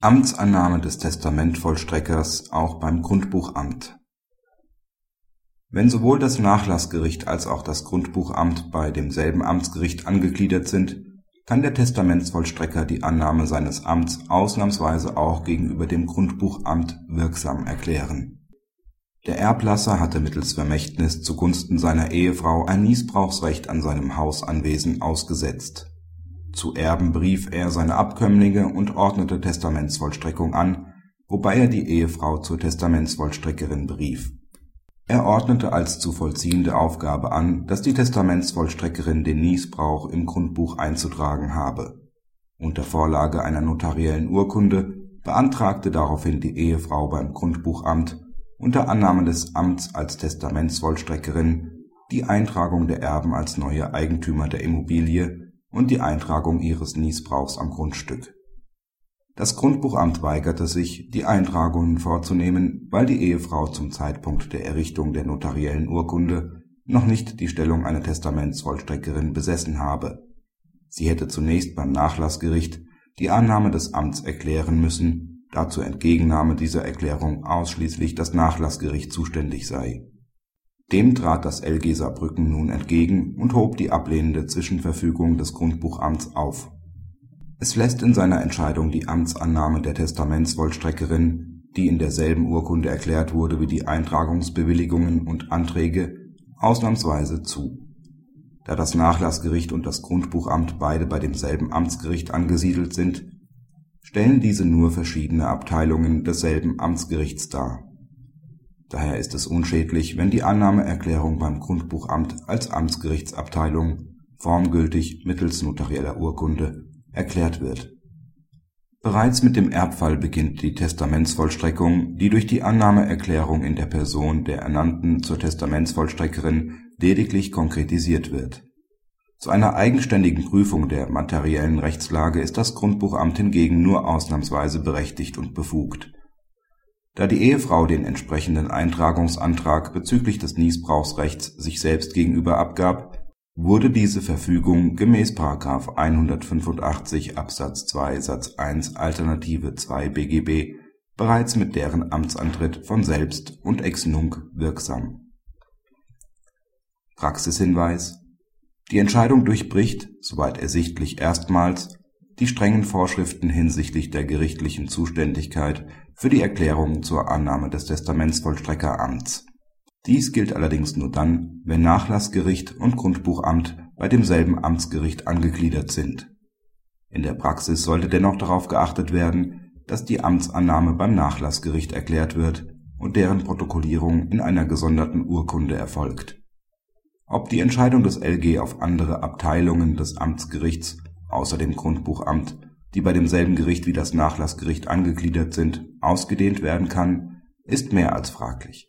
Amtsannahme des Testamentvollstreckers auch beim Grundbuchamt Wenn sowohl das Nachlassgericht als auch das Grundbuchamt bei demselben Amtsgericht angegliedert sind, kann der Testamentsvollstrecker die Annahme seines Amts ausnahmsweise auch gegenüber dem Grundbuchamt wirksam erklären. Der Erblasser hatte mittels Vermächtnis zugunsten seiner Ehefrau ein Nießbrauchsrecht an seinem Hausanwesen ausgesetzt zu Erben berief er seine Abkömmlinge und ordnete Testamentsvollstreckung an, wobei er die Ehefrau zur Testamentsvollstreckerin berief. Er ordnete als zu vollziehende Aufgabe an, dass die Testamentsvollstreckerin den Nießbrauch im Grundbuch einzutragen habe. Unter Vorlage einer notariellen Urkunde beantragte daraufhin die Ehefrau beim Grundbuchamt unter Annahme des Amts als Testamentsvollstreckerin die Eintragung der Erben als neue Eigentümer der Immobilie und die Eintragung ihres Nießbrauchs am Grundstück. Das Grundbuchamt weigerte sich, die Eintragungen vorzunehmen, weil die Ehefrau zum Zeitpunkt der Errichtung der notariellen Urkunde noch nicht die Stellung einer Testamentsvollstreckerin besessen habe. Sie hätte zunächst beim Nachlassgericht die Annahme des Amts erklären müssen, da zur Entgegennahme dieser Erklärung ausschließlich das Nachlassgericht zuständig sei dem trat das LG Saarbrücken nun entgegen und hob die ablehnende Zwischenverfügung des Grundbuchamts auf. Es lässt in seiner Entscheidung die Amtsannahme der Testamentsvollstreckerin, die in derselben Urkunde erklärt wurde wie die Eintragungsbewilligungen und Anträge, ausnahmsweise zu. Da das Nachlassgericht und das Grundbuchamt beide bei demselben Amtsgericht angesiedelt sind, stellen diese nur verschiedene Abteilungen desselben Amtsgerichts dar Daher ist es unschädlich, wenn die Annahmeerklärung beim Grundbuchamt als Amtsgerichtsabteilung formgültig mittels notarieller Urkunde erklärt wird. Bereits mit dem Erbfall beginnt die Testamentsvollstreckung, die durch die Annahmeerklärung in der Person der Ernannten zur Testamentsvollstreckerin lediglich konkretisiert wird. Zu einer eigenständigen Prüfung der materiellen Rechtslage ist das Grundbuchamt hingegen nur ausnahmsweise berechtigt und befugt da die Ehefrau den entsprechenden Eintragungsantrag bezüglich des Nießbrauchsrechts sich selbst gegenüber abgab, wurde diese Verfügung gemäß § 185 Absatz 2 Satz 1 Alternative 2 BGB bereits mit deren Amtsantritt von selbst und ex nunc wirksam. Praxishinweis Die Entscheidung durchbricht, soweit ersichtlich erstmals die strengen Vorschriften hinsichtlich der gerichtlichen Zuständigkeit für die Erklärung zur Annahme des Testamentsvollstreckeramts. Dies gilt allerdings nur dann, wenn Nachlassgericht und Grundbuchamt bei demselben Amtsgericht angegliedert sind. In der Praxis sollte dennoch darauf geachtet werden, dass die Amtsannahme beim Nachlassgericht erklärt wird und deren Protokollierung in einer gesonderten Urkunde erfolgt. Ob die Entscheidung des LG auf andere Abteilungen des Amtsgerichts außer dem Grundbuchamt, die bei demselben Gericht wie das Nachlassgericht angegliedert sind, ausgedehnt werden kann, ist mehr als fraglich